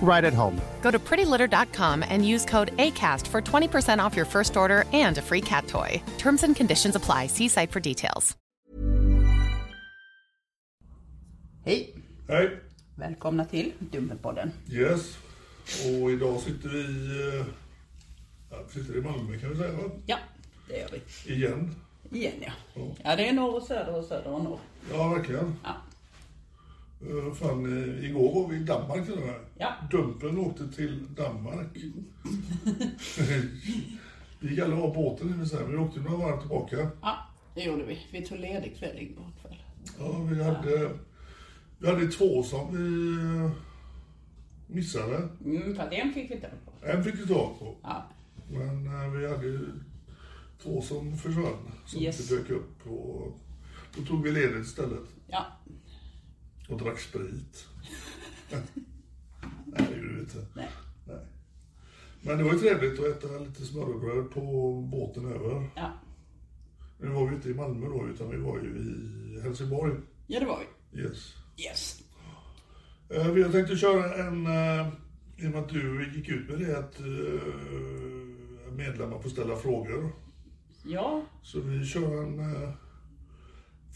right at home. Go to prettylitter.com and use code ACAST for 20% off your first order and a free cat toy. Terms and conditions apply. See site for details. Hej! Hej! Välkomna till Dummelpodden. Yes. Och idag sitter vi... eh, Ja, vi sitter i Malmö kan vi säga va? Ja, det gör vi. Igen. Igen ja. Ja, det är norr och söder och söder och norr. Ja, verkligen. Ja. Uh, fan, eh, igår var vi i Danmark med. Ja. Dumpen åkte till Danmark. vi gick aldrig av båten, det. Vi åkte några varv tillbaka. ja, det gjorde vi. Vi tog ledigt kväll igår kväll. Ja, vi hade... Vi hade två som vi eh, missade. Mm, för att en fick vi tag på. En fick vi tag på. Ja. Men eh, vi hade två som försvann. Som Yes. inte dök upp. Och då tog vi ledigt istället. Ja. Och drack sprit. Nej, det gjorde vi inte. Nej. Nej. Men det var ju trevligt att äta lite smörrebröd på båten över. Ja. Nu var vi inte i Malmö då, utan vi var ju i Helsingborg. ja, det var vi. Yes. Yes. Eh, Vi har tänkt köra en, eh, i och med att du gick ut med det, att eh, medlemmar får ställa frågor. Ja, Så vi kör en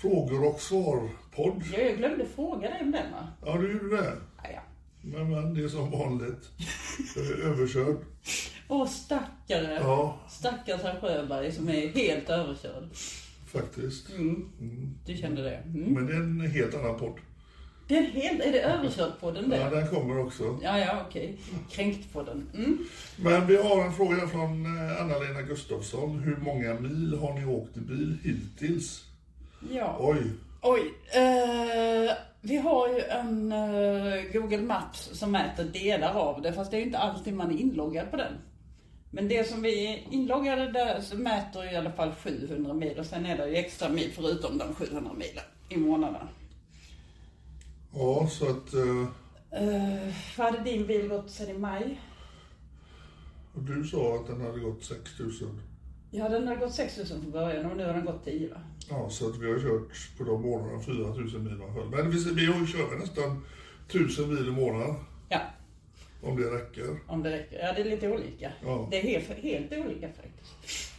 frågor och svar-podd. ja, jag glömde fråga dig om den va? Ja, du gjorde det. Ja, ja. Men, men det är som vanligt. Är överkörd. Åh, stackare. Ja, Stackars herr Sjöberg som är helt överkörd. faktiskt. Du kände det? Mm. Men det är en helt annan podd. Det är, helt, är det överkörd på den Ja, där? den kommer också. Ja, ja, okej. Kränkt på den. Mm. Men vi har en fråga från eh, Anna-Lena Gustafsson. Hur många mil har ni åkt i bil hittills? Ja. Oj, Oj. Eh, vi har ju en eh, Google Maps som mäter delar av det, fast det är ju inte alltid man är inloggad på den. Men det som vi är inloggade där så mäter i alla fall 700 mil och sen är det ju extra mil förutom de 700 milen i månaden. ja så att... eh, Uh, vad hade din bil gått sen i maj? och du sa att den hade gått 6000. Ja, den har gått 6000 från början och nu har den gått 10 va? Ja, så att vi har kört på de månaderna 4000 mil i alla fall. Men vi, kört nästan 1000 mil i månaden. Ja, Om det räcker. om det räcker. Ja, det är lite olika. Ja. Det är helt, helt olika faktiskt.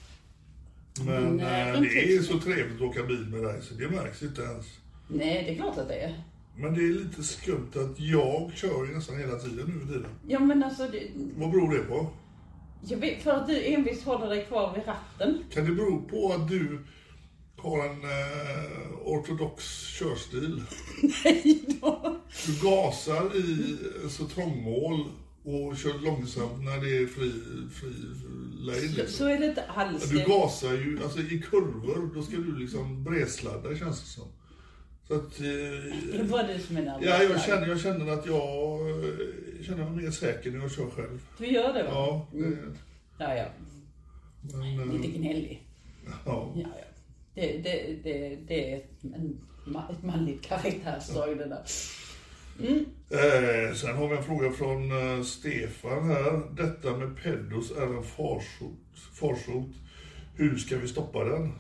Men Men, runt det är 1000. så trevligt att åka bil med dig så det märks inte ens. Nej, det är klart att det är. Men det är lite skumt att jag kör ju nästan hela tiden nu för tiden. Ja, men alltså, det, Vad beror det på? jag vet, för att du envist håller dig kvar vid ratten. Kan det bero på att du har en eh, ortodox körstil? Nej då. Du gasar i så trångmål och kör långsamt när det är fri, fri lane. Så, Liksom. så är det inte alls. Du gasar ju, alltså i kurvor, då ska du liksom bredsladda känns det som. Så att... Det Eh, bara du som nervös. ja, jag känner, jag känner att jag eh, känner mig mer säker när jag kör själv. Du gör det va? Ja, det, Ja, ja. men... Lite eh, gnällig. Ja. Ja, ja. Det, det, det, det är en, ett manligt karaktärsdrag det där. Eh, sen har vi en fråga från eh, Stefan här. Detta med pedos är en farsot. farsot. Hur ska vi stoppa den?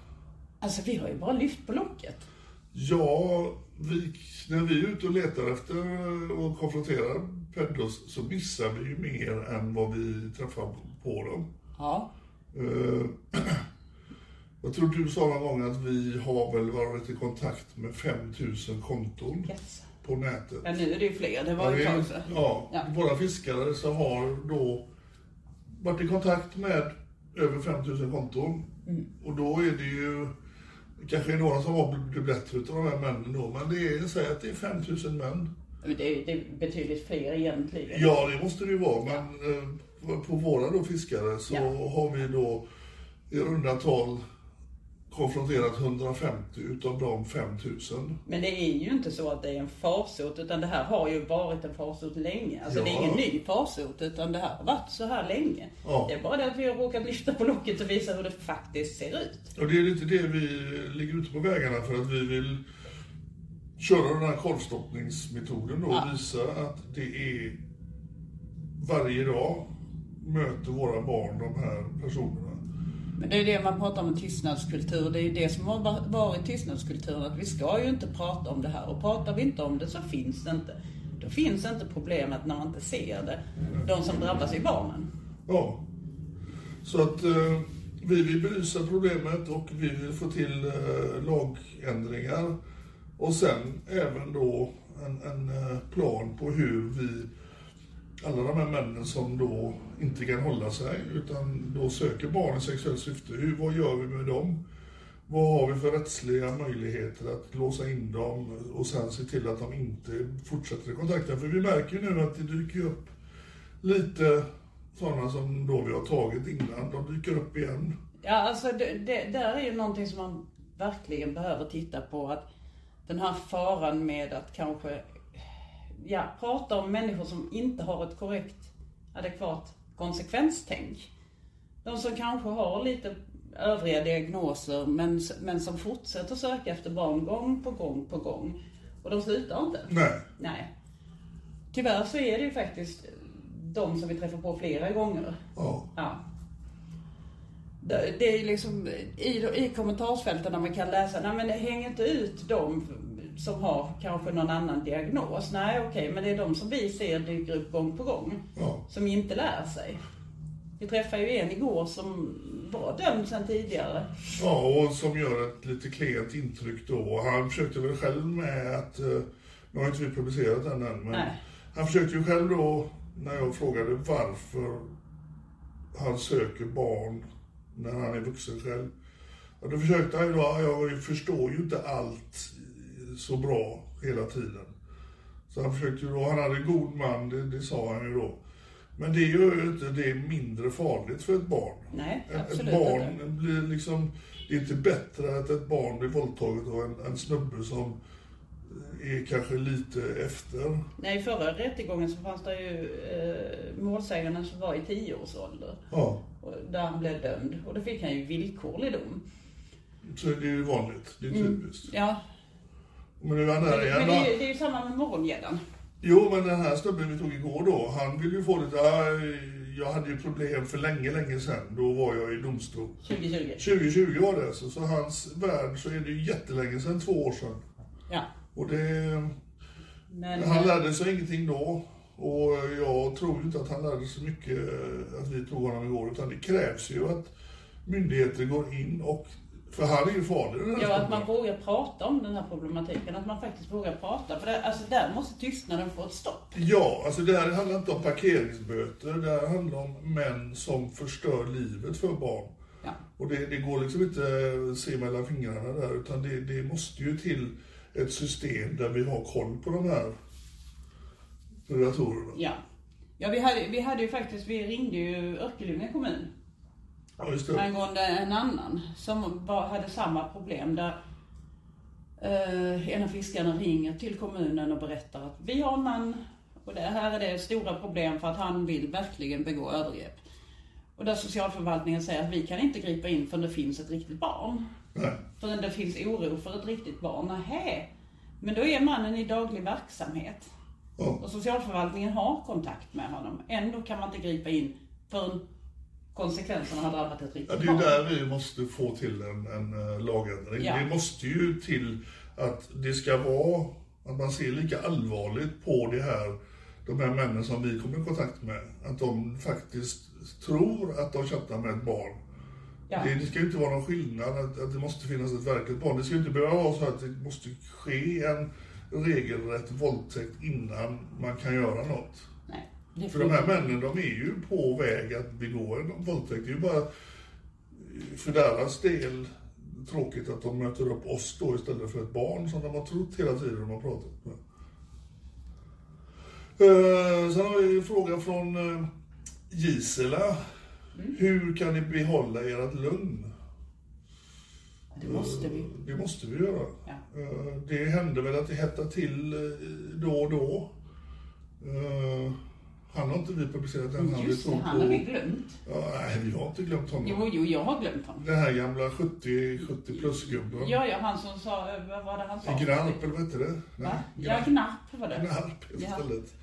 Alltså vi har ju bara lyft på locket. Ja, vi, när vi är ute och letar efter och konfronterar pedos så missar vi ju mer än vad vi träffar på dem. Ja. Eh, jag tror du sa någon gång att vi har väl varit i kontakt med 5000 konton Yes. på nätet. Ja, nu är det ju fler. Det var Ja, ju ett tag ja, Ja. våra fiskare så har då varit i kontakt med över 5000 konton. Mm. Och då är det ju kanske några som har blivit bättre utav de här männen då, men det är, säg att det är 5000 män. Men det, är, det är betydligt fler egentligen. Ja, det måste det ju vara, men eh, på våra då fiskare så Ja. har vi då i runda tal konfronterat 150 utav de 5000. Men det är ju inte så att det är en farsot utan det här har ju varit en farsot länge. Alltså det är Ja. ingen ny farsot utan det här har varit så här länge. Ja. Det är bara det att vi har råkat lyfta på locket och visa hur det faktiskt ser ut. Och det är lite det vi ligger ute på vägarna för att vi vill köra den här korvstoppningsmetoden och Ja. visa att det är varje dag möter våra barn de här personerna. Men det är det man pratar om en tystnadskultur. Det är ju det som har varit tystnadskulturen. Att vi ska ju inte prata om det här. Och pratar vi inte om det så finns det inte. Då finns inte problemet när man inte ser det. De som drabbas är barnen. Ja. Så att eh, vi vill belysa problemet och vi vill få till eh, lagändringar. Och sen även då en, en eh, plan på hur vi, alla de här männen som då inte kan hålla sig utan då söker barn i sexuellt syfte, hur, vad gör vi med dem? Vad har vi för rättsliga möjligheter att låsa in dem och sen se till att de inte fortsätter i kontakten? För vi märker ju nu att det dyker upp lite sådana som då vi har tagit innan, de dyker upp igen. Ja, alltså det, det där är ju någonting som man verkligen behöver titta på. Att den här faran med att kanske ja, prata om människor som inte har ett korrekt, adekvat konsekvenstänk. De som kanske har lite övriga diagnoser men, men som fortsätter söka efter barn gång på gång på gång. Och de slutar inte. Nej. Nej. Tyvärr så är det ju faktiskt de som vi träffar på flera gånger. Ja. Ja. Det, är liksom i, i kommentarsfälten där man kan läsa, nej men det hänger inte ut de som har kanske någon annan diagnos. Nej okej, men det är de som vi ser dyker upp gång på gång. Ja. Som inte lär sig. Vi träffade ju en igår som var dömd sedan tidigare. Ja, och som gör ett lite klent intryck då. Han försökte väl själv med att, eh, nu har inte vi publicerat den än, men Nej. han försökte ju själv då, när jag frågade varför han söker barn när han är vuxen själv. Och då försökte han ju då, jag förstår ju inte allt så bra hela tiden. Så han försökte ju då, han hade en god man, det, det sa han ju då. Men det gör ju inte det mindre farligt för ett barn. Nej, absolut ett barn inte. blir liksom, det är inte bättre att ett barn blir våldtaget av en, en snubbe som är kanske lite efter. Nej, i förra rättegången så fanns det ju eh, målsäganden som var i tioårsålder. Ja, Och Där han blev dömd. Och då fick han ju villkorlig dom. så det är ju vanligt. Det är typiskt. Ja, Men nu är han men, där men igen det, är ju, det är ju samma med morgongäddan. Jo, men den här snubben vi tog igår då, han vill ju få lite, "Ah, jag hade ju problem för länge, länge sedan. Då var jag i domstol. 2020. 2020 var det alltså, så hans värld så är det ju jättelänge sedan, två år sedan. Ja. Och det, Men, han lärde sig ingenting då. Och jag tror ju inte att han lärde sig mycket eh, att vi tog honom igår, utan det krävs ju att myndigheter går in och, för han är ju här Ja, att man vågar prata om den här problematiken. Att man faktiskt vågar prata. För det, alltså där måste tystnaden få ett stopp. Ja, alltså det här handlar inte om parkeringsböter, det här handlar om män som förstör livet för barn. Ja. Och det, det går liksom inte att se mellan fingrarna där, utan det, det måste ju till ett system där vi har koll på de här predatorerna. Ja. Ja, vi hade, vi hade ju faktiskt, vi ringde ju Örkelljunga kommun. Ja, angående en annan som var, hade samma problem där eh, en av fiskarna ringer till kommunen och berättar att vi har en man och det här är det stora problem för att han vill verkligen begå övergrepp. Och där socialförvaltningen säger att vi kan inte gripa in förrän det finns ett riktigt barn. Nej. Förrän det finns oro för ett riktigt barn. Nähä. Men då är mannen i daglig verksamhet. Ja. Och socialförvaltningen har kontakt med honom. Ändå kan man inte gripa in förrän konsekvenserna har drabbat ett Ja, riktigt det är ju där vi måste få till en, en eh, lagändring. Ja. Det måste ju till att det ska vara, att man ser lika allvarligt på det här, de här männen som vi kommer i kontakt med. Att de faktiskt tror att de chattar med ett barn. Ja. Det, det ska ju inte vara någon skillnad att, att det måste finnas ett verkligt barn. Det ska ju inte behöva vara så att det måste ske en regelrätt våldtäkt innan man kan göra något. Det För de här männen, de är ju på väg att begå en våldtäkt. Det är ju bara för deras del tråkigt att de möter upp oss då istället för ett barn som de har trott hela tiden de har pratat med. Eh, sen har vi en fråga från eh, Gisela. Hur kan ni behålla ert lugn? Det måste vi. Det måste vi göra. Ja. Eh, Det hände väl att det hettade till eh, då och då. Eh, Han har inte vi publicerat än. Han Just det, han har vi glömt. Ja, nej, vi har inte glömt honom. Jo, jo, jag har glömt honom. Den här gamla 70, 70 plus gubben. Ja, ja, han som sa, vad var det han sa? Gnarp, eller vad hette det? Va? Ja, Gnapp var det. Gnarp Ja. istället.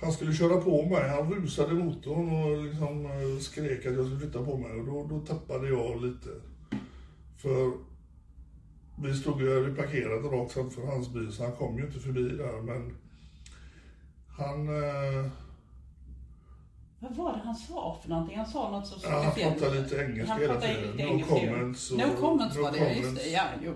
Han skulle köra på mig, han rusade motorn och liksom eh, skrek att jag skulle flytta på mig och då, då tappade jag lite. För vi stod ju vi parkerade rakt framför hans bil så han kom ju inte förbi där men han, eh, Vad var det han sa för någonting? Han sa något så ja, han pratade lite engelska hela tiden. No engelska, comments och- No comments no var det, ja, just comments. det. Ja, jo.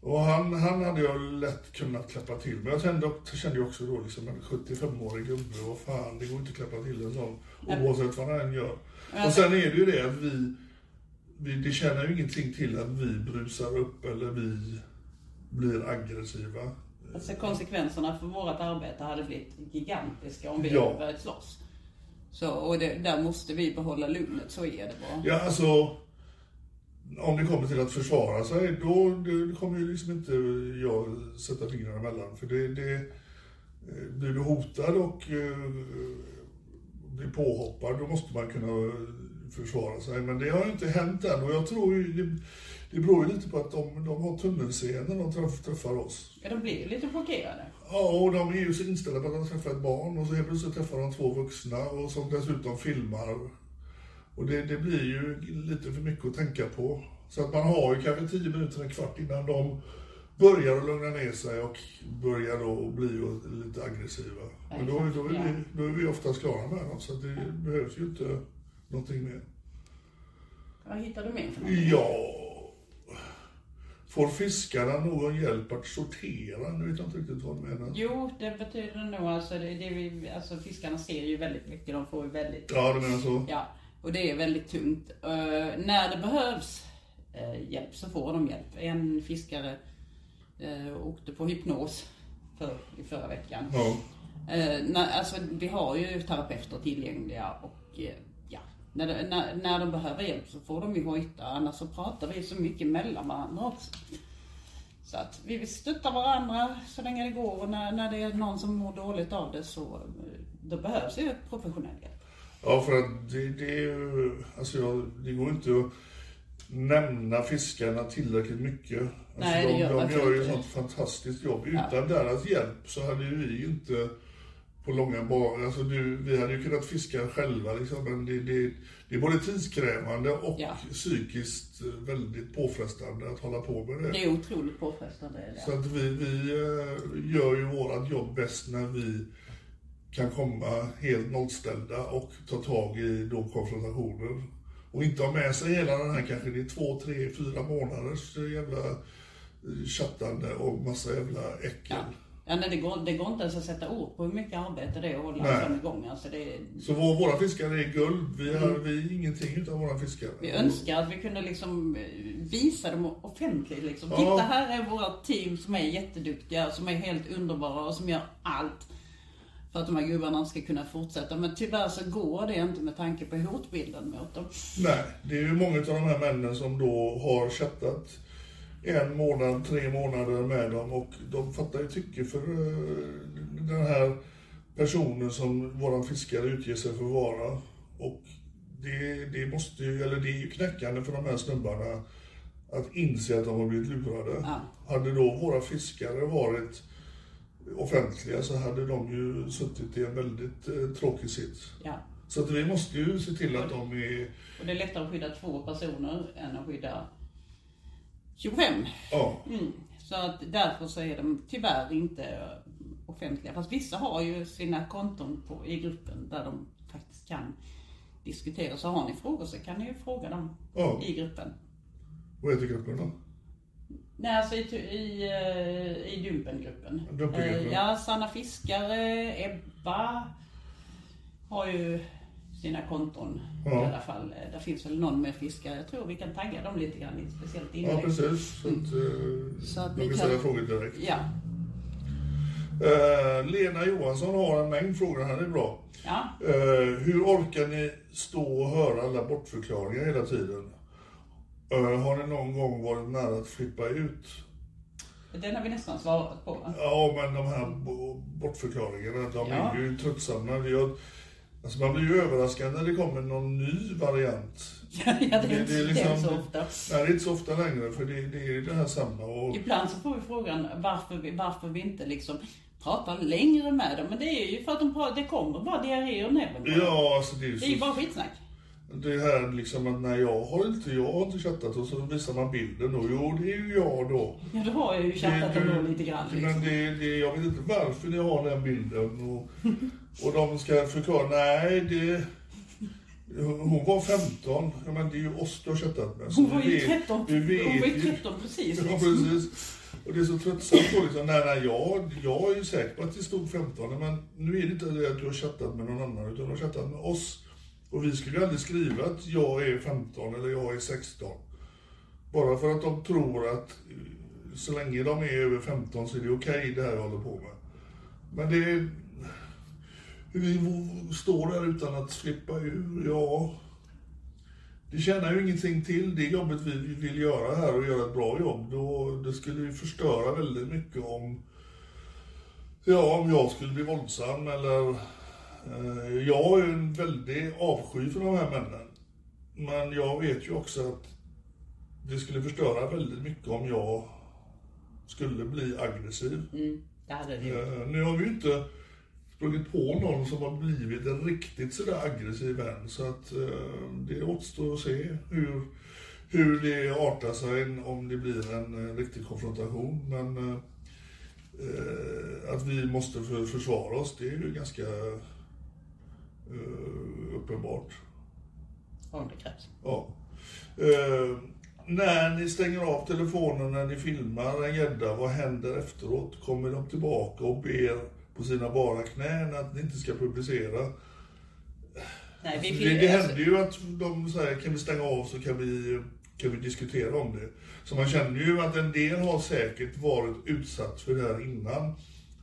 Och han, han hade jag lätt kunnat klappa till. Men jag kände, kände också då liksom en 75-årig gubbe, vad fan, det går inte att klappa till en sån. Oavsett vad han än gör. Och sen är det ju det att vi, vi, det känner ju ingenting till att vi brusar upp eller vi blir aggressiva. Alltså konsekvenserna för vårt arbete hade blivit gigantiska om vi Ja. börjat slåss. Så, och det, där måste vi behålla lugnet, så är det bara. Ja, alltså. Om det kommer till att försvara sig, då det kommer ju liksom inte jag sätta fingrarna emellan. För det, det, eh, blir du hotad och eh, blir påhoppad, då måste man kunna försvara sig. Men det har ju inte hänt än och jag tror ju, det, det beror ju lite på att de, de har tunnelseende när de träff, träffar oss. Ja, de blir ju lite chockerade. Ja, och de är ju så inställda på att de träffar ett barn och så helt plötsligt träffar de två vuxna och som dessutom filmar. Och det, det blir ju lite för mycket att tänka på. Så att man har ju kanske tio minuter, en kvart innan de börjar att lugna ner sig och börjar då bli lite aggressiva. Men då, då, är vi, då är vi oftast klara med dem, så att det behövs ju inte någonting mer. Vad hittar du mer för någonting? Ja... Får fiskarna någon hjälp att sortera? Nu vet jag inte riktigt vad du menar. Jo, det betyder nog alltså, det, det alltså fiskarna ser ju väldigt mycket, de får ju väldigt, Ja, du menar så? ja, och det är väldigt tungt. Eh, när det behövs eh, hjälp så får de hjälp. En fiskare uh, åkte på hypnos för, i förra veckan. Ja. När, alltså, vi har ju terapeuter tillgängliga och när, det, när, när de behöver hjälp så får de ju hojta. Annars så pratar vi så mycket mellan varandra också. Så att vi vill stötta varandra så länge det går och när, när det är någon som mår dåligt av det så eh, då behövs ju professionell hjälp. Ja, för att det, det är ju, alltså jag, det går inte att nämna fiskarna tillräckligt mycket. Alltså Nej, det de, gör de gör ju ett sånt fantastiskt jobb. Utan deras hjälp så hade ju vi inte på långa banor, alltså du, vi hade ju kunnat fiska själva liksom, men det, det, det är både tidskrävande och Ja. psykiskt väldigt påfrestande att hålla på med det. Det är otroligt påfrestande. Det. Så att vi, vi eh, gör ju vårat jobb bäst när vi kan komma helt nollställda och ta tag i då konfrontationer. Och inte ha med sig hela den här kanske det är två, tre, fyra månaders jävla eh, chattande och massa jävla äckel. Ja. Ja, nej, det, går, det går inte ens att sätta ord på hur mycket arbete det är att hålla en sån igång. Alltså det, Så vår, våra fiskare är guld. Vi, har, vi är ingenting utan våra fiskare. Vi önskar att vi kunde liksom eh, visa dem offentligt. Liksom. Ja. Titta här är våra team som är jätteduktiga, som är helt underbara och som gör allt för att de här gubbarna ska kunna fortsätta. Men tyvärr så går det inte med tanke på hotbilden mot dem. Nej, det är ju många av de här männen som då har chattat en månad, tre månader med dem och de fattar ju tycke för eh, den här personen som våran fiskare utger sig för att vara. Och det, det måste ju, eller det är ju knäckande för de här snubbarna att inse att de har blivit lurade. Ja. Hade då våra fiskare varit offentliga så hade de ju suttit i en väldigt eh, tråkig sits. Ja. Så att vi måste ju se till att de är... Och det är lättare att skydda två personer än att skydda 25. Ja, Mm. Så att därför så är de tyvärr inte offentliga. Fast vissa har ju sina konton på, i gruppen där de faktiskt kan diskutera. Så har ni frågor så kan ni ju fråga dem Ja. i gruppen. vad heter gruppen då? Nej, alltså i, i, eh, i Dumpengruppen. Dumpengruppen. Eh, Ja, Sanna Fiskare, Ebba har ju sina konton Ja. i alla fall. Eh, Där finns väl någon mer fiskare. Jag tror vi kan tagga dem lite grann i ett speciellt inlägg. Ja, precis. Så att, eh, Så att vi kan ställa frågor direkt. Ja. Eh, Lena Johansson har en mängd frågor här, det är bra. ja. Eh, hur orkar ni stå och höra alla bortförklaringar hela tiden? Eh, har ni någon gång varit nära att flippa ut? Den har vi nästan svarat på. va? Ja, men de här bo- bortförklaringarna, de Ja. är ju tröttsamma. Vi har, alltså man blir ju överraskad när det kommer någon ny variant. Ja, det är, inte, det är liksom- inte så ofta. Nej, det är inte så ofta längre, för det, det är det här samma. Och, Ibland så får vi frågan varför vi, varför vi inte liksom pratar längre med dem. Men det är ju för att de pratar, det kommer bara diarré och näbben. ja, alltså det är ju Det är ju så bara skitsnack. Det här liksom att nej jag har inte, jag har inte chattat och så visar man bilden och jo det är ju jag då. Ja, då har jag ju chattat Det- ändå lite grann. Men Liksom. det, det, jag vet inte varför ni har den bilden och, och de ska förklara, nej det hon var 15, ja, men det är ju oss du har chattat med. Hon var ju vet- 13, du vet hon var ju ju- 13 precis. Ja, precis. Och det är så tröttsamt då liksom, nej, nej, jag, jag är ju säker på att det stod 15, men nu är det inte det att du har chattat med någon annan, utan du har chattat med oss. Och vi skulle ju aldrig skriva att jag är 15 eller jag är 16. Bara för att de tror att eh, så länge de är över 15 så är det okej det här jag håller på med. Men det är... Vi står där utan att flippa ur, ja. Det tjänar ju ingenting till det jobbet vi vill göra här och göra ett bra jobb. Då, det skulle ju förstöra väldigt mycket om, ja, om jag skulle bli våldsam eller... Eh, jag har ju en väldig avsky för de här männen. Men jag vet ju också att det skulle förstöra väldigt mycket om jag skulle bli aggressiv. Mm, det hade det gjort. Eh, nu har vi ju inte sprungit på någon som har blivit en riktigt sådär aggressiv än. Så att eh, det återstår att se hur, hur det artar sig om det blir en eh, riktig konfrontation. Men eh, att vi måste för, försvara oss, det är ju ganska eh, uppenbart. Om det krävs. Ja. När ni stänger av telefonen när ni filmar en gädda, vad händer efteråt? Kommer de tillbaka och ber på sina bara knän att ni inte ska publicera? Nej, Alltså, det, det alltså, händer ju att de säger, kan vi stänga av så kan vi, kan vi diskutera om det. Så man känner ju att en del har säkert varit utsatt för det här innan.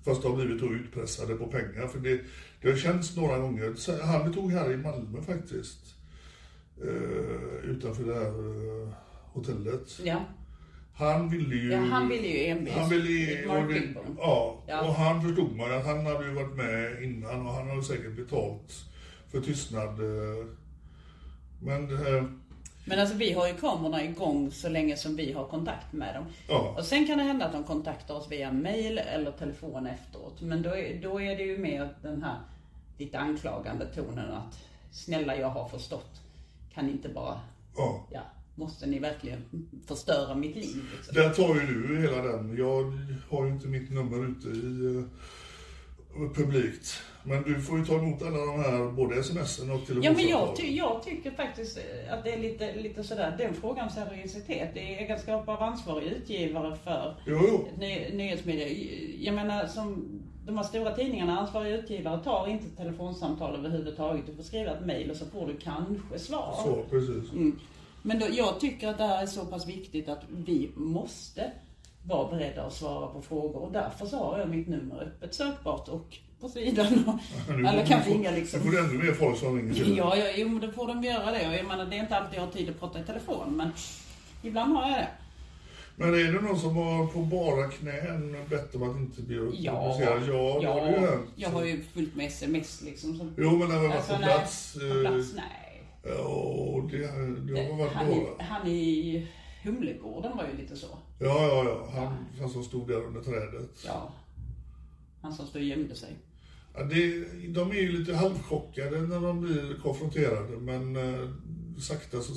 Fast de har blivit då utpressade på pengar. För det, det har känts några gånger. Han vi tog här i Malmö faktiskt. Eh, utanför det här eh, hotellet. ja. Han ville ju... Ja, han ville ju envis. Han ville ju... Och det-. Ja, Ja. och han förstod man att han hade ju varit med innan och han hade säkert betalt för tystnad. eh. Men eh, Men alltså vi har ju kamerorna igång så länge som vi har kontakt med dem. ja, Och sen kan det hända att de kontaktar oss via mail eller telefon efteråt. Men då är, då är det ju mer den här lite anklagande tonen att snälla jag har förstått. Kan inte bara, ja. ja, måste ni verkligen förstöra mitt liv liksom? Där tar ju du hela den. Jag har ju inte mitt nummer ute i eh, publikt. Men du får ju ta emot alla de här, både smsen och Ja telefonsamtal. men jag, ty, jag tycker faktiskt eh, att det är lite, lite sådär, den frågan seriositet. Det är egenskap av ansvarig utgivare för Jo, jo. ny, nyhetsmedia. Jag menar som de här stora tidningarna, ansvariga utgivare tar inte telefonsamtal överhuvudtaget. Du får skriva ett mail och så får du kanske svar. Så, precis. Mm. Men då, jag tycker att det här är så pass viktigt att vi måste vara beredda att svara på frågor. Och därför så har jag mitt nummer öppet sökbart och på sidan. Och Nu- alla kan nu får- ringa liksom. Nu får du ännu mer folk som ringer till. Ja, ja, jo, men då får de göra det. Och jag menar, det är inte alltid jag har tid att prata i telefon, men ibland har jag det. Men är det någon som har på bara knän bett om att inte bli Ja, publicerad? Ja, det har ju ja hänt. jag har ju fullt med sms liksom. Som, Jo, men när var Alltså, på plats. på eh, plats, nej. Ja, det, det har varit Han några. i, han i Humlegården var ju lite så. Ja, ja, ja. Han, han som stod där under trädet. Ja. Han som stod och gömde sig. Ja, det, de är ju lite halvchockade när de blir konfronterade, men eh, sakta så,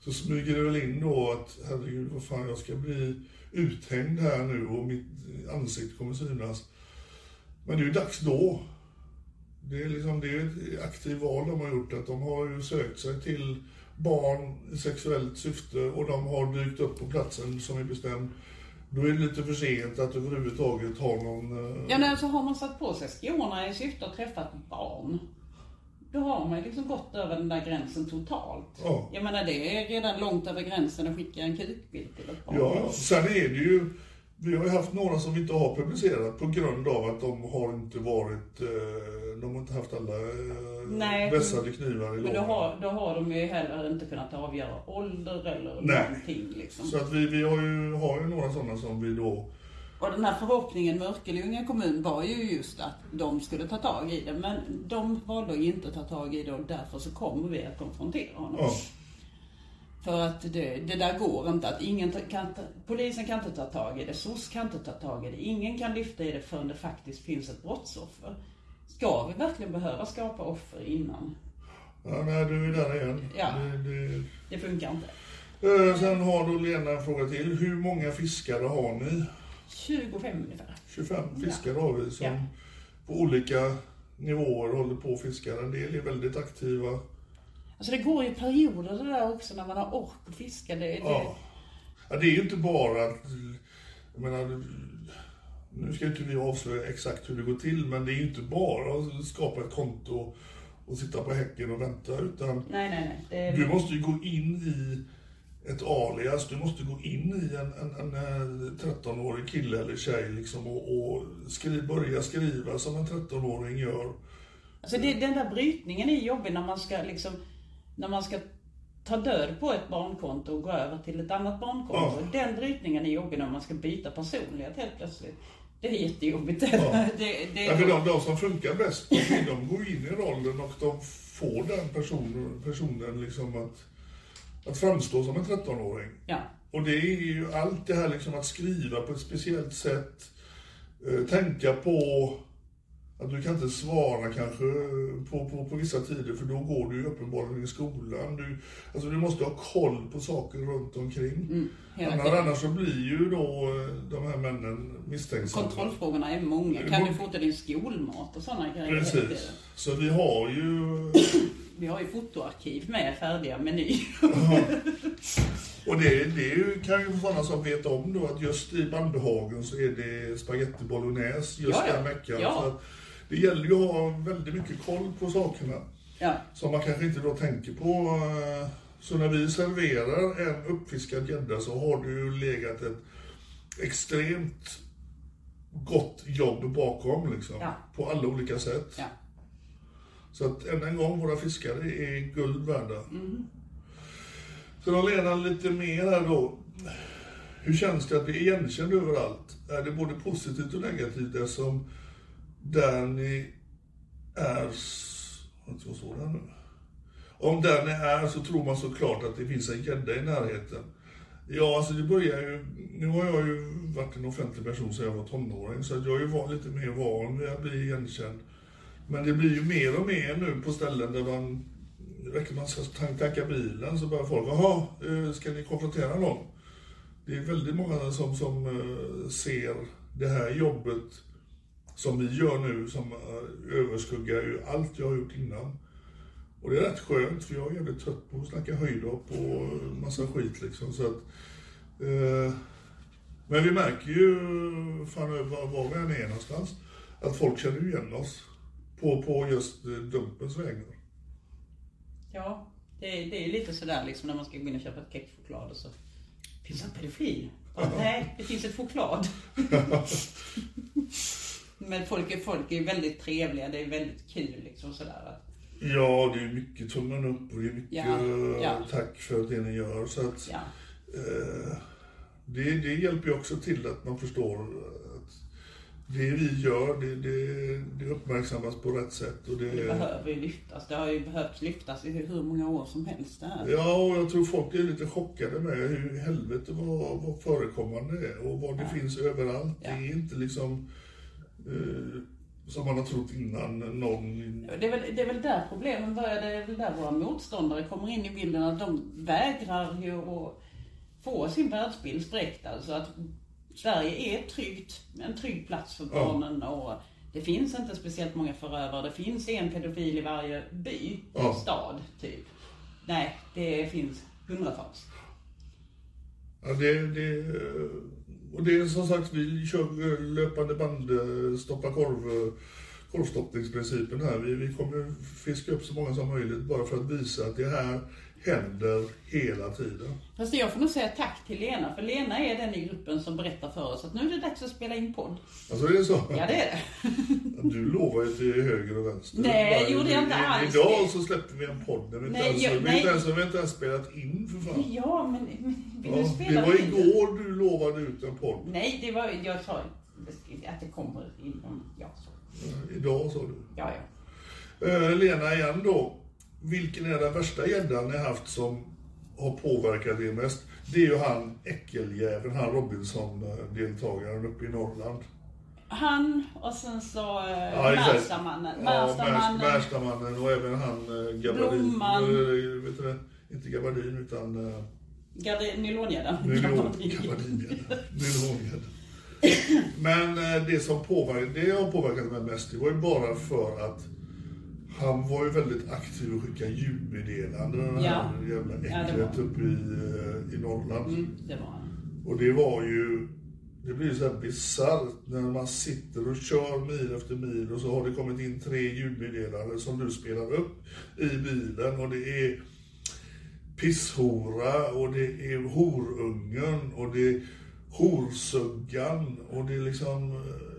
så smyger det väl in då att herregud, vad fan, jag ska bli uthängd här nu och mitt ansikte kommer synas. Men det är ju dags då. Det är, liksom, det är ett aktivt val de har gjort, att de har ju sökt sig till barn i sexuellt syfte och de har dykt upp på platsen som är bestämd. Då är det lite för sent att överhuvudtaget ha någon... eh, Ja, men alltså har man satt på sig skorna i syfte att träffa ett barn, då har man ju liksom gått över den där gränsen totalt. Ja. Jag menar det är redan långt över gränsen att skicka en kukbild till ett barn. Ja, sen är det ju, vi har ju haft några som vi inte har publicerat på grund av att de har inte varit, eh, de har inte haft alla eh, Nej, vässade knivar i Men då lådan. har, då har de ju heller inte kunnat avgöra ålder eller Nej. någonting liksom. Så att vi, vi har, ju, har ju några sådana som vi då, Och den här förhoppningen med Örkelljunga kommun var ju just att de skulle ta tag i det. Men de valde att inte ta tag i det och därför så kommer vi att konfrontera honom. ja, För att det, det där går inte. Att ingen kan polisen kan inte ta tag i det, SOS kan inte ta tag i det. Ingen kan lyfta i det förrän det faktiskt finns ett brottsoffer. Ska vi verkligen behöva skapa offer innan? ja nej, du är där igen. Ja. Det, det, Det funkar inte. eh, sen har då Lena en fråga till. Hur många fiskare har ni? 25 ungefär. 25 fiskare har vi som Ja. på olika nivåer håller på och fiskar. En del är väldigt aktiva. Alltså det går ju perioder det där också när man har ork att fiska. Det, det, Ja. ja, det är ju inte bara att, jag menar, nu ska inte vi avslöja exakt hur det går till, men det är ju inte bara att skapa ett konto och sitta på häcken och vänta, utan Nej, nej, nej. Det, du måste ju gå in i ett alias, du måste gå in i en, en, en eh, 13-årig kille eller tjej liksom och, och skri, börja skriva som en 13-åring gör. Alltså det, den där brytningen är jobbig när man ska liksom, när man ska ta död på ett barnkonto och gå över till ett annat barnkonto. Ja. Den brytningen är jobbig när man ska byta personlighet helt plötsligt. Det är jättejobbigt. Ja. det, det, för de, de som funkar bäst, de går in i rollen och de får den personen, personen liksom att, att framstå som en 13-åring. ja. Och det är ju allt det här liksom att skriva på ett speciellt sätt, eh, tänka på att du kan inte svara kanske på, på, på vissa tider för då går du ju uppenbarligen i skolan. Du, alltså du måste ha koll på saker runt omkring. Mm, annars, annars så blir ju då eh, de här männen misstänksamma. Kontrollfrågorna är många. Kan du fota din skolmat och sådana grejer? Precis. Så vi har ju Vi har ju fotoarkiv med färdiga menyer. Och det, det kan ju sådana som vet om då att just i Bandhagen så är det spaghetti bolognese just Ja, ja. den veckan. Ja. Det gäller ju att ha väldigt mycket koll på sakerna. ja. Som man kanske inte då tänker på. eh, Så när vi serverar en uppfiskad gädda så har det ju legat ett extremt gott jobb bakom liksom. Ja. På alla olika sätt. ja. Så att än en gång, våra fiskare är guld värda. Mm. Sen har Lena lite mer här då. Hur känns det att bli igenkänd överallt? Är det både positivt och negativt eftersom Danny är... Vad står det nu? Om Danny är så tror man såklart att det finns en gädda i närheten. Ja, alltså det börjar ju... Nu har jag ju varit en offentlig person sedan jag var tonåring så jag är ju van, lite mer van vid att bli igenkänd. Men det blir ju mer och mer nu på ställen där man... Det räcker man ska tanka bilen så börjar folk, jaha, eh, ska ni konfrontera någon? Det är väldigt många som, som eh, ser det här jobbet som vi gör nu som eh, överskuggar ju allt jag har gjort innan. Och det är rätt skönt för jag är jävligt trött på att snacka höjdhopp och massa skit liksom. Så att, eh, men vi märker ju fan var, var vi än är någonstans att folk känner igen oss på, på just eh, Dumpens vägnar. Ja, det, det är ju lite sådär liksom när man ska gå in och köpa ett kexchoklad och så finns det en pedofil. Ja, nej, det finns ett choklad. Men folk är, folk är väldigt trevliga, det är väldigt kul liksom sådär. Ja, det är mycket tummen upp och det är mycket Ja, ja. tack för det ni gör. Så att, Ja, eh, det, det hjälper ju också till att man förstår att det vi gör, det, det, det uppmärksammas på rätt sätt. Och det, det behöver ju lyftas. Det har ju behövt lyftas i hur många år som helst det här. Ja, och jag tror folk är lite chockade med hur helvete vad, vad förekommande är och vad det finns överallt. Det är inte liksom... Eh, som man har trott innan någon... Det är, väl, det är väl där problemen börjar, det är väl där våra motståndare kommer in i bilden, att de vägrar ju att få sin världsbild spräckt. Alltså att Sverige är tryggt, en trygg plats för barnen och det finns inte speciellt många förövare. Det finns en pedofil i varje by, Ja. stad, typ. Nej, det finns hundratals. Ja, det, det, och det är som sagt, vi kör eh, löpande band, eh, stoppa korv, eh, korvstoppningsprincipen här. Vi, vi kommer fiska upp så många som möjligt bara för att visa att det här händer hela tiden. Fast jag får nog säga tack till Lena, för Lena är den i gruppen som berättar för oss att nu är det dags att spela in podd. Alltså det är så? Ja, det är det. Du lovar ju till höger och vänster. Nej, Bara, gjorde jag inte alls Idag det. så släpper vi en podd där vi inte, Nej, ens, jag- vi, nej. inte ens, vi inte ens spelat in för fan. Ja, men, men vill Ja, du det spela var in? igår du lovade ut en podd. Nej, det var, jag sa att det kommer inom, ja så. Idag sa du. Ja, ja. Eh, Lena igen då. Vilken är den värsta gäddan ni haft som har påverkat er mest? Det är ju han äckeljäveln, han Robinson-deltagaren uppe i Norrland. Han och sen så Ja, uh, exakt. Märstamannen. Ja, Märstamannen. Märst- Märstamannen och även han uh, Gabardin. Blomman. Eh, vet du? Inte Gabardin utan uh, Gardi- Nylongäddan. Nylongäddan. Nylongäddan. Men eh, det som påverkade, det har påverkat mig mest, det var ju bara för att han var ju väldigt aktiv och skickade ljudmeddelanden, den Ja. här jävla Ja, det äcklet var. uppe i, eh, i Norrland. Mm, det var han. Och det var ju, det blir ju så här bisarrt när man sitter och kör mil efter mil och så har det kommit in tre ljudmeddelanden som du spelar upp i bilen och det är pisshora och det är horungen och det är horsuggan och det är liksom, eh,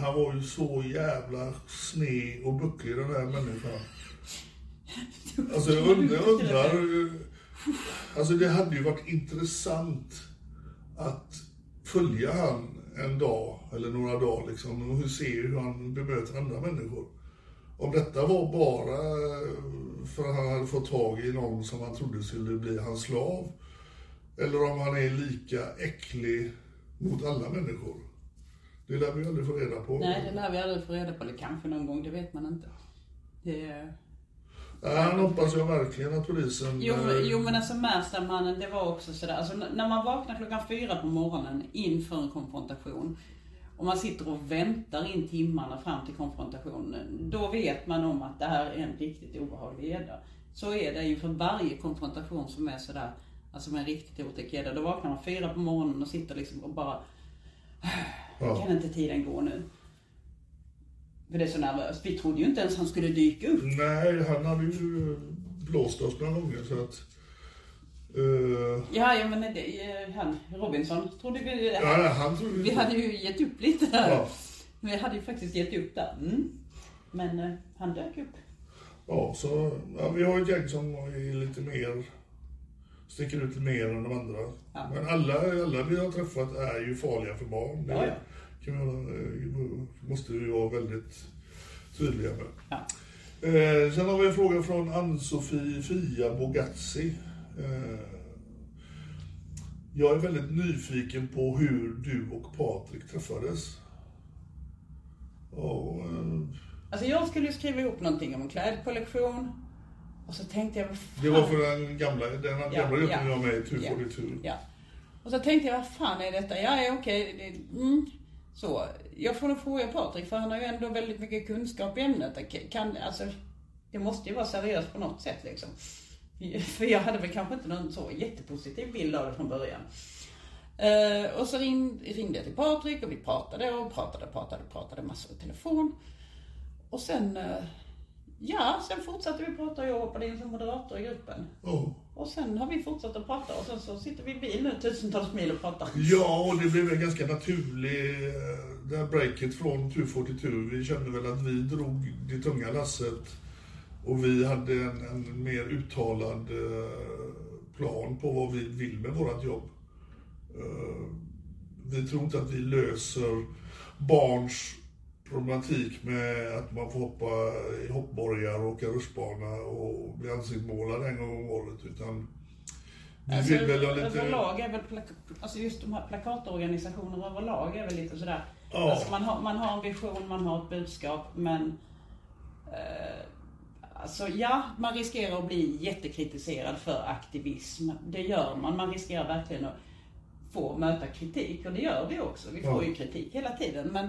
han var ju så jävla sned och bucklig den här människan. Alltså jag undrar, jag undrar alltså det hade ju varit intressant att följa han en dag eller några dagar liksom och se hur han bemöter andra människor. Om detta var bara eh, för att han hade fått tag i någon som han trodde skulle bli hans slav. Eller om han är lika äcklig mot alla människor. Det lär vi aldrig få reda på. Nej, det lär vi aldrig få reda på. Eller kanske någon gång, det vet man inte. Det... Han hoppas jag verkligen att polisen... Jo, eh, jo men alltså Märstamannen, det var också sådär. Alltså när man vaknar klockan fyra på morgonen inför en konfrontation. Och man sitter och väntar in timmarna fram till konfrontationen. Då vet man om att det här är en riktigt obehaglig gädda. Så är det inför varje konfrontation som är sådär, alltså med en riktigt otäck gädda. Då vaknar man fyra på morgonen och sitter liksom och bara, Ja. kan inte tiden gå nu? För det är så nervöst. Vi trodde ju inte ens han skulle dyka upp. Nej, han hade ju blåst oss några gånger så att... eh, Ja, ja men det, eh, han, Robinson, trodde vi... ja, nej, han trodde Vi hade ju gett upp lite där. Ja. Vi hade ju faktiskt gett upp där. Mm. Men eh, han dök upp. Ja, så ja, vi har ett gäng som är lite mer, sticker ut mer än de andra. Ja. Men alla, alla vi har träffat är ju farliga för barn. Det Ja, ja. Kan vara- eh, måste vi vara väldigt tydliga med. Ja. Eh, sen har vi en fråga från Ann-Sofie Fia Bogazzi. Eh, jag är väldigt nyfiken på hur du och Patrik träffades. Och, eh, Alltså jag skulle skriva ihop någonting om en klädkollektion. Och så tänkte jag, vad fan... det var för den gamla, den gamla Ja, gruppen ja. vi var med i Tur Ja, tur. Ja. Och så tänkte jag, vad fan är detta? Ja, ja okej. det- Mm. Så, jag får nog fråga Patrik, för han har ju ändå väldigt mycket kunskap i ämnet. Kan, alltså, det måste ju vara seriöst på något sätt liksom. För jag hade väl kanske inte någon så jättepositiv bild av det från början. Eh, och så ring, ringde jag till Patrik och vi pratade och pratade, pratade, pratade massor i telefon. Och sen, eh, ja, sen fortsatte vi prata och jag hoppade in som moderator i gruppen. Ja. Och sen har vi fortsatt att prata och sen så sitter vi i bil nu tusentals mil och pratar. Ja, och det blev en ganska naturlig, eh, det här breaket från tur får till tur. Vi kände väl att vi drog det tunga lasset och vi hade en, en mer uttalad eh, plan på vad vi vill med vårt jobb. Eh, Vi tror inte att vi löser barns problematik med att man får hoppa i hoppborgar och åka rutschbana och bli ansiktsmålad en gång om året, utan vi vill väl ha lite... Överlag är väl, alltså just de här plakatorganisationerna överlag är väl lite sådär, Ja. Alltså man, har, man har en vision, man har ett budskap, men eh, Alltså ja, man riskerar att bli jättekritiserad för aktivism. Det gör man. Man riskerar verkligen att få möta kritik och det gör vi också. Vi får Ja. ju kritik hela tiden. Men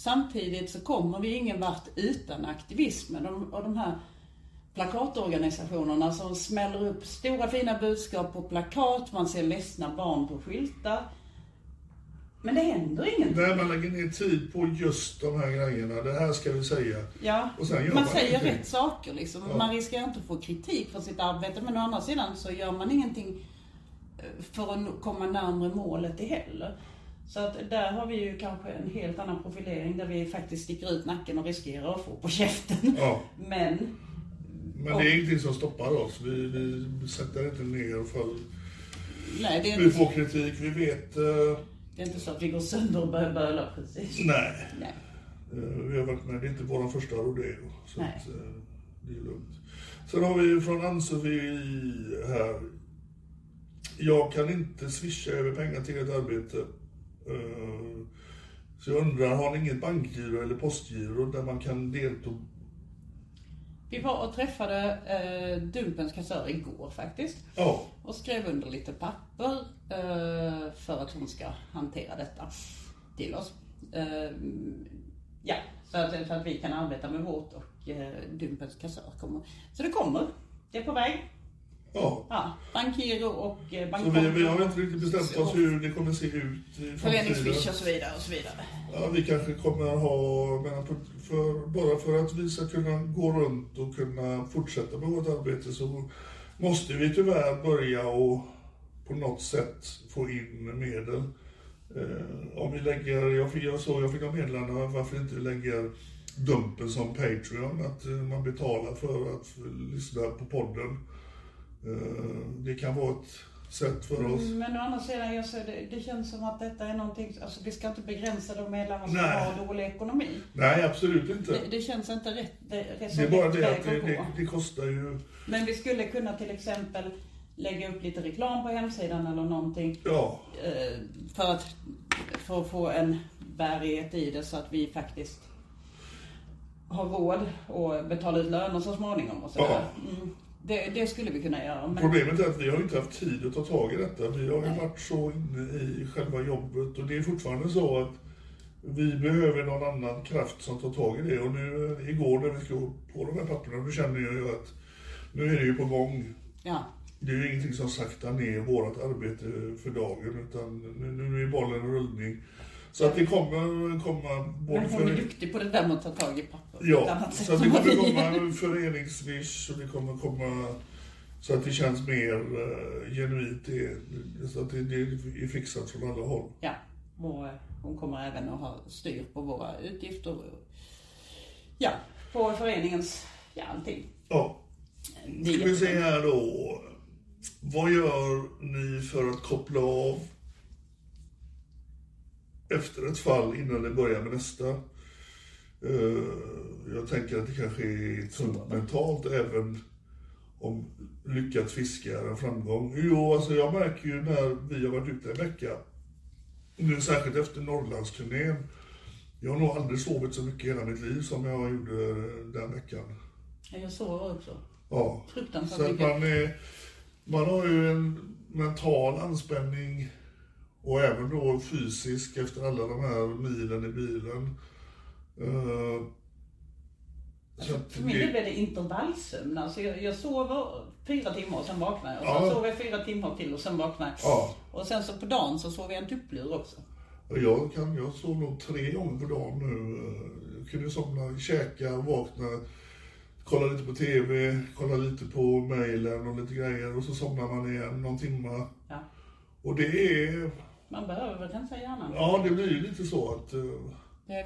samtidigt så kommer vi ingen vart utan aktivismen och, och de här plakatorganisationerna som smäller upp stora fina budskap på plakat, man ser ledsna barn på skyltar. Men det händer ingenting. När man lägger ner tid på just de här grejerna, det här ska vi säga. Ja, man man säger ingenting. rätt saker liksom. Ja. Man riskerar inte att få kritik för sitt arbete men å andra sidan så gör man ingenting eh, för att komma närmare målet heller. Så att där har vi ju kanske en helt annan profilering där vi faktiskt sticker ut nacken och riskerar att få på käften. Ja. Men, Men det är ingenting som stoppar oss. Vi, vi sätter inte ner för nej det är, vi inte, får kritik. Vi vet... eh, det är inte så att vi går sönder och börjar böla precis. nej. Nej. Eh, Vi har varit med, det är inte vår första rodeo. Så Nej. att, eh, det är lugnt. Sen har vi från Ann-Sofie här. Jag kan inte swisha över pengar till ett arbete. Eh, Så jag undrar, har ni inget bankgiro eller postgiro där man kan delta? Vi var och träffade eh, Dumpens kassör igår faktiskt. Ja, och skrev under lite papper eh, för att hon ska hantera detta till oss. Eh, ja, så att, så att vi kan arbeta med vårt och eh, Dumpens kassör kommer. Så det kommer. Det är på väg. Ja. Ja, bankgiro och eh, bankkonto. vi, vi har inte riktigt bestämt oss hur det kommer se ut Föreningsswish och så vidare och så vidare. Ja, vi kanske kommer ha, men för, bara för att vi ska kunna gå runt och kunna fortsätta med vårt arbete så måste vi tyvärr börja och på något sätt få in medel. Eh, om vi lägger, jag, fick- jag såg, jag fick några meddelanden om varför inte vi lägger Dumpen som Patreon, att eh, man betalar för att lyssna på podden. Eh, det kan vara ett sätt för oss. Mm, Men å andra sidan, jag ser det, det känns som att detta är någonting, alltså vi ska inte begränsa de medlemmar som Nej. har dålig ekonomi. Nej, absolut inte. Det, det känns inte rätt. Det, det, är, Det är bara det att det, det kostar ju Men vi skulle kunna till exempel lägga upp lite reklam på hemsidan eller någonting Ja, eh, för att, för att få en bärighet i det så att vi faktiskt har råd att betala ut löner så småningom och sådär. Ja. Mm. Det, det skulle vi kunna göra. Men, problemet är att vi har inte haft tid att ta tag i detta. Vi har ju varit så inne i själva jobbet och det är fortfarande så att vi behöver någon annan kraft som tar tag i det. Och nu igår när vi skrev på de här papperna, då känner jag ju att nu är det ju på gång. ja. Det är ju ingenting som saktar ner vårt arbete för dagen utan nu, nu är bollen i rullning. Så att det kommer komma både Men hon är för... duktig på det där med att ta tag i papper. Ja, så att det kommer komma föreningsswish och det kommer komma så att det känns mer uh, genuint. Det, så att det, det är fixat från alla håll. Ja, och eh, hon kommer även att ha styr på våra utgifter. Ja, på föreningens, ja allting. Ja, är ska vi se här då. Vad gör ni för att koppla av efter ett fall innan det börjar med nästa? Eh, jag tänker att det kanske är tungt mentalt även om lyckat fiske är en framgång. Jo, alltså jag märker ju när vi har varit ute en vecka, nu särskilt efter Norrlandsturnén, jag har nog aldrig sovit så mycket i hela mitt liv som jag gjorde den veckan. Ja, Jag sover också. Ja, Fruktansvärt så mycket. man, är, man har ju en mental anspänning och även då fysisk efter alla de här milen i bilen. Så att För min del det, blir det intervallsömn. Alltså jag, jag sover fyra timmar och sen vaknar jag. Och sen Ja. sover jag fyra timmar till och sen vaknar jag. ja, Och sen så på dagen så sover jag en tupplur också. jag, kan, jag sov nog tre gånger på dagen nu. Jag kunde somna, käka, vakna, kolla lite på TV, kolla lite på mejlen och lite grejer och så somnar man igen någon timme. Ja. Och det är, Man behöver väl rensa hjärnan. ja det blir ju lite så att Eh,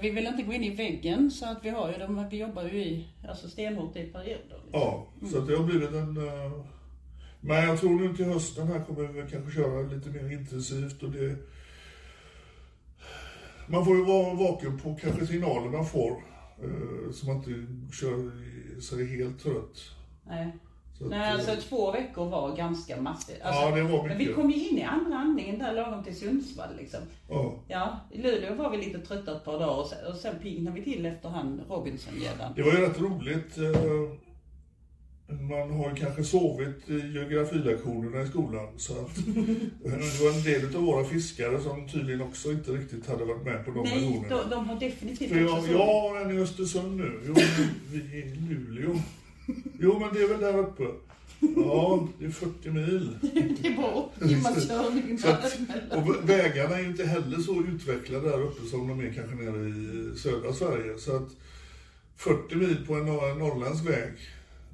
Vi vill inte gå in i väggen så att vi har ju de, vi jobbar ju i, alltså stenhårt i perioder. Liksom. Ja, så att det har blivit en... eh, Men jag tror nu till hösten här kommer vi kanske köra lite mer intensivt och det... Man får ju vara vaken på kanske signaler man får. eh, Så man inte kör sig helt trött. Nej. Nej, alltså två veckor var ganska massigt. Alltså, Ja, det var Men vi mycket. kom ju in i andra andningen där lagom till Sundsvall liksom. ja. Ja, i Luleå var vi lite trötta ett par dagar och sen, och sen piggnade vi till efter han Robinson-gäddan. Det var ju rätt roligt. eh, Man har ju kanske sovit i geografilektionerna i skolan. Så att det var en del av våra fiskare som tydligen också inte riktigt hade varit med på de Nej, lektionerna. de, de har definitivt För också jag, så. jag har en i Östersund nu. Men vi är i Luleå. Jo, men det är väl där uppe. Ja, det är 40 mil. Det är bara åtta timmars körning och vägarna är ju inte heller så utvecklade där uppe som de är kanske nere i södra Sverige. Så att 40 mil på en norr- norrländsk väg,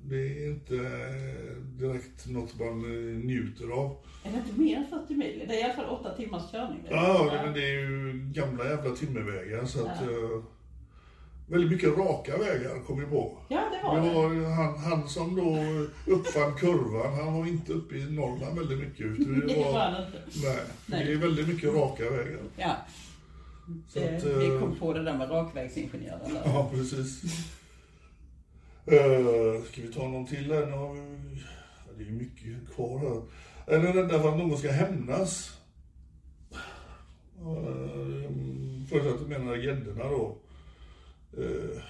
det är inte eh, direkt något man eh, njuter av. Är det inte mer än 40 mil? Det är i alla fall åtta timmars körning. Ja, men det är ju gamla jävla timmervägar så att... eh, Väldigt mycket raka vägar kom vi på. Ja, det var Det det. var han, han som då uppfann kurvan, han var inte uppe i Norrland väldigt mycket. Utan Det det var han inte. nej, Nej. det är väldigt mycket raka vägar. Ja. Så Det, att, vi eh, kom på det där med rakvägsingenjören där. Ja, precis. Uh, ska vi ta någon till här? Nu har vi... ja, Det är mycket kvar här. Är ni rädda för att någon ska hämnas? Uh, Först att du menar gäddorna då. Eh,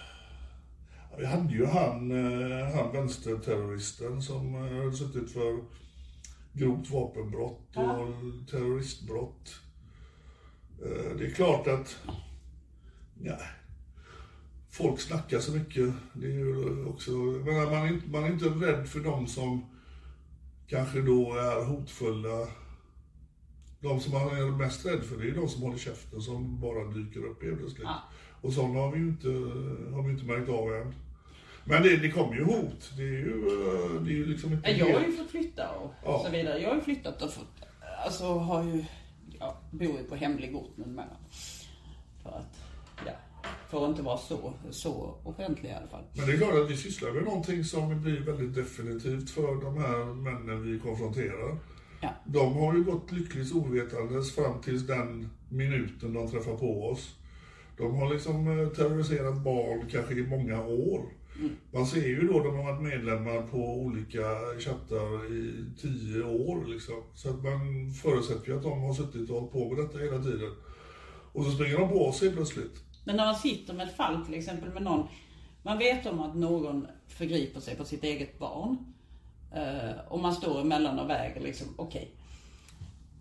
ja, vi hade ju han, eh, han vänsterterroristen som eh, hade suttit för grovt vapenbrott och terroristbrott. Eh, det är klart att Ja. Folk snackar så mycket. Det är ju också, men man, är inte, man är inte rädd för de som kanske då är hotfulla. De som man är mest rädd för det är de som håller käften som bara dyker upp helt plötsligt. Ja. Och sådana har vi ju inte, har vi inte märkt av än. Men det, det kommer ju hot. Det är ju, eh, det är ju liksom inte Ja, Jag har ju fått flytta och Ja. så vidare. Jag har ju flyttat och fått, alltså har ju, ja, bor ju på hemlig ort numera. För att, ja, för att inte vara så, så offentlig i alla fall. Men det är klart att vi sysslar med någonting som blir väldigt definitivt för de här männen vi konfronterar. Ja. De har ju gått lyckligt ovetandes fram tills den minuten de träffar på oss. De har liksom eh, terroriserat barn kanske i många år. Man ser ju då de har varit medlemmar på olika chattar i tio år liksom. Så att man förutsätter ju att de har suttit och hållit på med detta hela tiden. Och så springer de på helt plötsligt. Men när man sitter med ett fall till exempel med någon, man vet om att någon förgriper sig på sitt eget barn. Eh, och man står emellan och väger liksom, okej.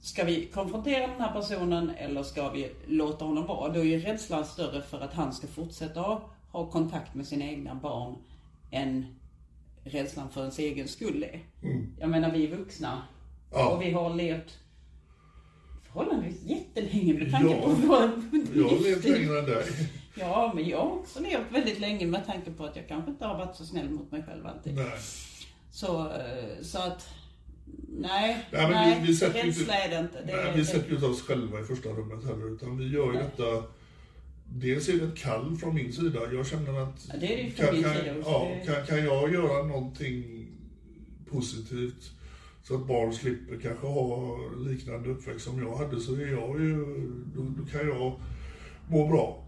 Ska vi konfrontera den här personen eller ska vi låta honom vara? Då är ju rädslan större för att han ska fortsätta ha, kontakt med sina egna barn än rädslan för ens egen skull är. Jag menar vi är vuxna Ja. och vi har levt förhållandevis jättelänge med tanke Ja. på vår Jag har levt längre än dig. Ja, men jag har också levt väldigt länge med tanke på att jag kanske inte har varit så snäll mot mig själv alltid. Nej. Så, eh, så att, nej, Nej, men nej, vi, vi sätter rädsla är det inte. Det, nej, vi sätter ju inte oss själva i första rummet heller, utan vi gör ju detta... Dels är det ett kall från min sida. Jag känner att... Ja, det är det från min kan, sida också. Ja, kan, kan jag göra någonting positivt så att barn slipper kanske ha liknande uppväxt som jag hade, så är jag ju... Då, då kan jag må bra.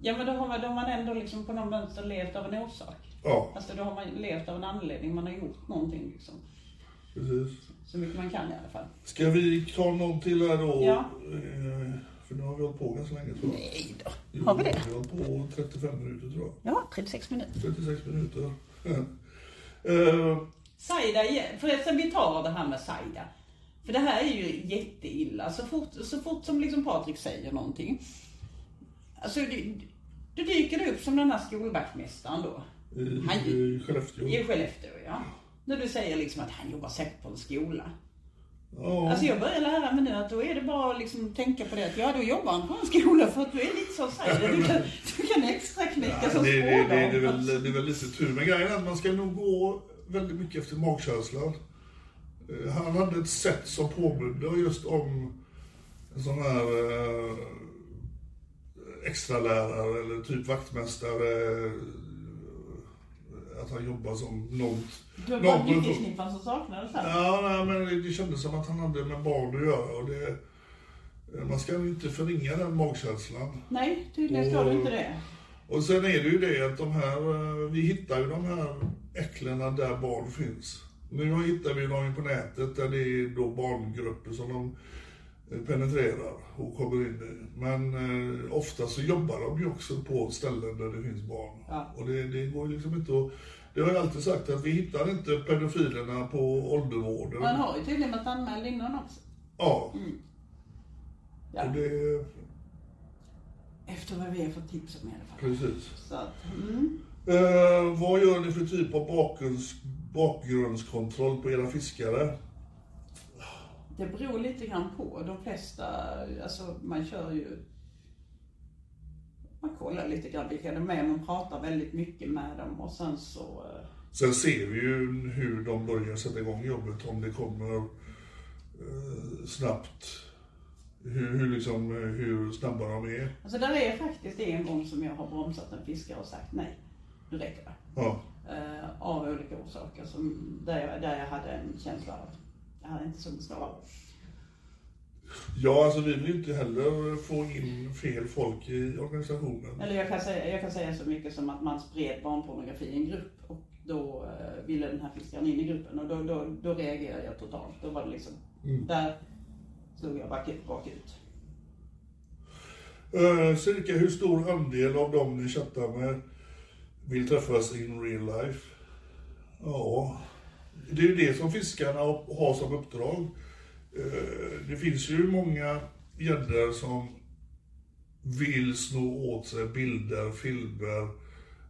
Ja, men då har, man, då har man ändå liksom på något mönster levt av en orsak. Ja, Alltså då har man levt av en anledning, man har gjort någonting liksom. Precis. Så mycket man kan i alla fall. Ska vi ta någon till här då? Ja. Eh, För nu har vi hållit på ganska länge tror jag. Nej då. Jo, Har vi det? Vi har hållit på 35 minuter tror jag. Ja, 36 minuter. 36 minuter. Eh, Saida. Förresten, vi tar det här med Saida. För det här är ju jätteilla. Så fort, så fort som liksom Patrik säger någonting. Alltså, det, det dyker det upp som den här skolvaktmästaren då. I, Han- i Skellefteå. I Skellefteå, ja. När du säger liksom att han jobbar säkert på en skola. Ja, Alltså jag börjar lära mig nu att då är det bara att liksom tänka på det att ja, då jobbar han på en skola för att du är lite så Saida. Du kan, du kan extra knäcka ja, som det, det, det, det, är väl, det är väl lite tur. Men grejen att man ska nog gå väldigt mycket efter magkänslan. Eh, Han hade ett sätt som påminde just om en sån här eh, extra lärare eller typ vaktmästare. eh, Att han jobbar som något... Du har bara nyckelknippan som saknades här. Ja, nej, men det, det kändes som att han hade med barn att göra. Och det, man ska ju inte förringa den magkänslan. Nej, tydligen ska du inte det. Och sen är det ju det att de här, eh, vi hittar ju de här äcklena där barn finns. Nu hittar vi dem på nätet där det är då barngrupper som de eh, penetrerar och kommer in i. Men eh, ofta så jobbar de ju också på ställen där det finns barn. Ja. Och det, det går liksom inte att... Det har jag alltid sagt att vi hittar inte pedofilerna på åldervården. Man har ju tydligen varit anmäld innan också. Ja. Ja. Och det, Efter vad vi har fått tips om i alla fall. precis. Så att, mm. Eh, vad gör ni för typ av bakgrunds, bakgrundskontroll på era fiskare? Det beror lite grann på. De flesta, alltså man kör ju... Man kollar lite grann vilka de är, man pratar väldigt mycket med dem och sen så... eh, Sen ser vi ju hur de börjar sätta igång jobbet, om det kommer eh, snabbt. Hur, hur, liksom, eh, hur snabba de är. Alltså där är faktiskt en gång som jag har bromsat en fiskare och sagt nej, nu räcker det. Ja. Eh, av olika orsaker som, där, jag, där jag hade en känsla av att jag hade inte så snabbt. Ja, alltså vi vill ju inte heller få in fel folk i organisationen. Eller jag kan, säga, jag kan säga så mycket som att man spred barnpornografi i en grupp och då eh, ville den här fiskaren in i gruppen och då, då, då reagerade jag totalt. Då var det liksom, där slog jag bakut, bakut. Eh, cirka hur stor andel av dem ni chattar med vill träffas in real life? Ja, det är ju det som fiskarna har som uppdrag. Eh, det finns ju många gäddor som vill sno åt sig bilder, filmer,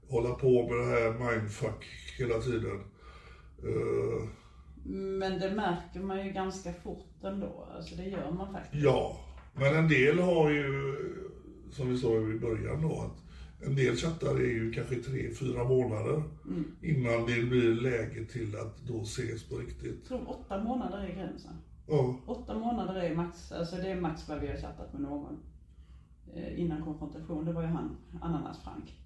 hålla på med det här mindfuck hela tiden. Eh, Men det märker man ju ganska fort ändå. Alltså det gör man faktiskt. Ja, men en del har ju, som vi sa i början då, att en del chattar är ju kanske tre, fyra månader innan det blir läge till att då ses på riktigt. Jag tror åtta månader är gränsen. Ja, Åtta månader är max, alltså det är max vad vi har chattat med någon. Eh, innan konfrontation, det var ju han, Ananas Frank.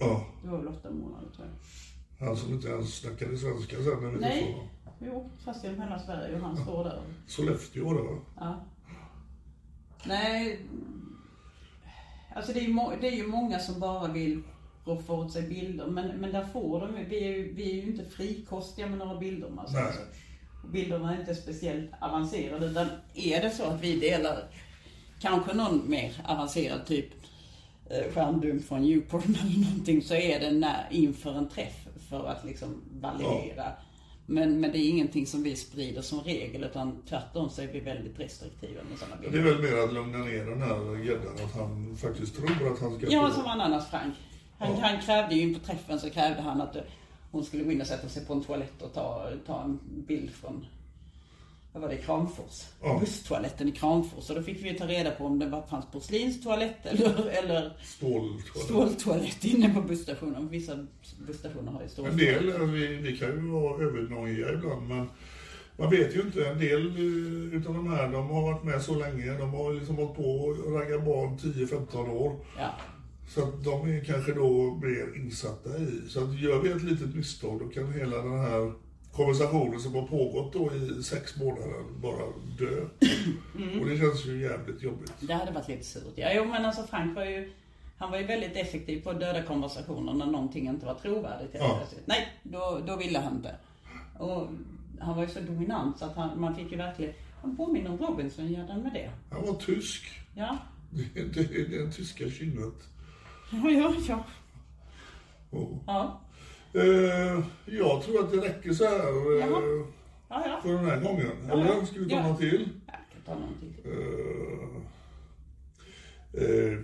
ja. Det var väl åtta månader tror jag. Han som inte ens snackade svenska sen när vi Nej. honom. Jo, fast genom hela Sverige och han står där. Sollefteå det va? Ja. Nej, alltså det är, ju det är ju många som bara vill roffa åt sig bilder, men, men där får de vi är, ju, vi är ju inte frikostiga med några bilder. Säger Nej. Bilderna är inte speciellt avancerade, utan är det så att vi delar kanske någon mer avancerad typ eh, skärmdump från Newporn eller någonting så är det när, inför en träff för att liksom validera. Men, men det är ingenting som vi sprider som regel utan tvärtom så är vi väldigt restriktiva med sådana Det är bilder. väl mer att lugna ner den här gäddan, att han faktiskt tror att han ska Ja, få- som Ananas Frank. Han, Ja. han krävde ju inför träffen så krävde han att hon skulle gå in och sätta sig på en toalett och ta, ta en bild från vad var det, Kramfors? Ja. Busstoaletten i Kramfors. Och då fick vi ju ta reda på om det var, fanns porslinstoalett eller, eller Stål, ståltoalett inne på busstationen. Vissa busstationer har ju En del, ståltoalett. eh, vi, vi kan ju vara övernojiga ibland, men man vet ju inte. En del eh, utav de här, de har varit med så länge. De har liksom hållit på och raggat barn 10-15 år. Ja. Så att de är kanske då mer insatta i. Så att gör vi ett litet misstag, då kan hela den här konversationen som har pågått då i sex månader bara dö. Och det känns ju jävligt jobbigt. Det hade varit lite surt. Ja, jo, men alltså Frank var ju, han var ju väldigt effektiv på att döda konversationer när någonting inte var trovärdigt. helt Ja. Nej, då, då ville han inte. Och han var ju så dominant så att han, man fick ju verkligen, han påminner om Robinson, gör den med det? Han var tysk. Ja, Det, det, det är den tyska kynnet. Ja, ja. ja. Och, ja. eh, jag tror att det räcker så här eh. Ja, ja. för den här gången. Eller ska vi ta Ja. något till? Jag kan ta någonting. Eh, eh,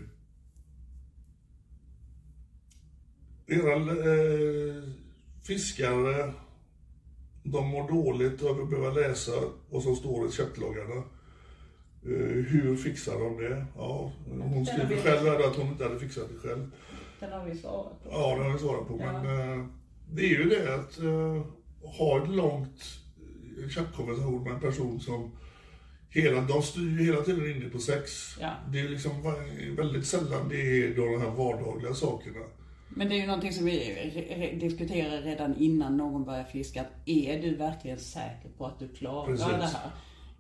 era eh, fiskare, de mår dåligt av att behöva läsa vad som står i chattloggarna. Eh, hur fixar de det? Ja, hon skriver själv här att hon inte hade fixat det själv. Den har vi svarat på. Ja, det har vi svarat på. Ja. Men eh, det är ju det att eh, ha ett långt chattkonversation med en person som hela, de styr ju hela tiden inne på sex. Ja. Det är liksom väldigt sällan det är de här vardagliga sakerna. Men det är ju någonting som vi diskuterar redan innan någon börjar fiska. Är du verkligen säker på att du klarar Precis. det här?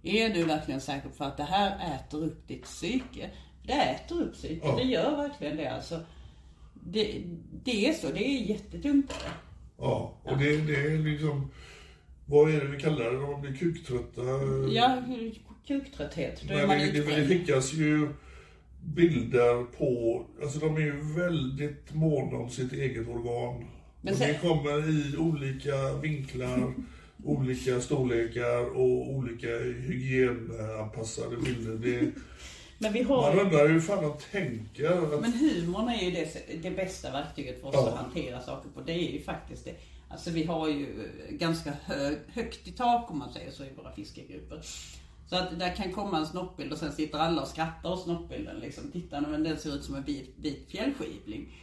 Är du verkligen säker på att det här äter upp ditt psyke? Det äter upp psyket, Ja. det gör verkligen det alltså. Det, det är så, det är jättetungt. Ja, och det, det är liksom... vad är det vi kallar det? De blir kuktrötta. Ja, kuktrötthet. Då är Men man det, det, skickas ju bilder på, alltså de är ju väldigt måna om sitt eget organ. Men och sen- det kommer i olika vinklar, olika storlekar och olika hygienanpassade bilder. Det, Men vi har man undrar hur fan de tänker. Men humorn är ju det, det bästa verktyget för oss Ja. att hantera saker på. Det är ju faktiskt det. Alltså vi har ju ganska hö, högt i tak om man säger så i våra fiskegrupper. Så att där kan komma en snoppbild och sen sitter alla och skrattar åt snoppbilden. Liksom. Titta men den ser ut som en bit, bit fjällskivling.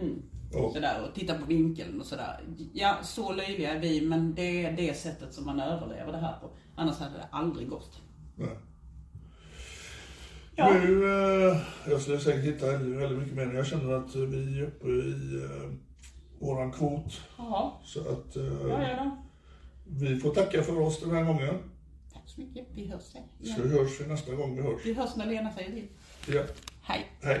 Mm. Ja. Sådär, och titta på vinkeln och sådär. Ja, så löjliga är vi, men det är det sättet som man överlever det här på. Annars hade det aldrig gått. nej. Ja. Nu, eh, jag skulle säkert hitta väldigt väldigt mycket mer, men jag känner att vi är uppe i eh, våran kvot. Jaha, Så att eh, ja, ja då. vi får tacka för oss den här gången. Tack så mycket. Vi hörs sen. Så hörs vi nästa gång vi hörs. Vi hörs när Lena säger till. Ja, Hej. hej.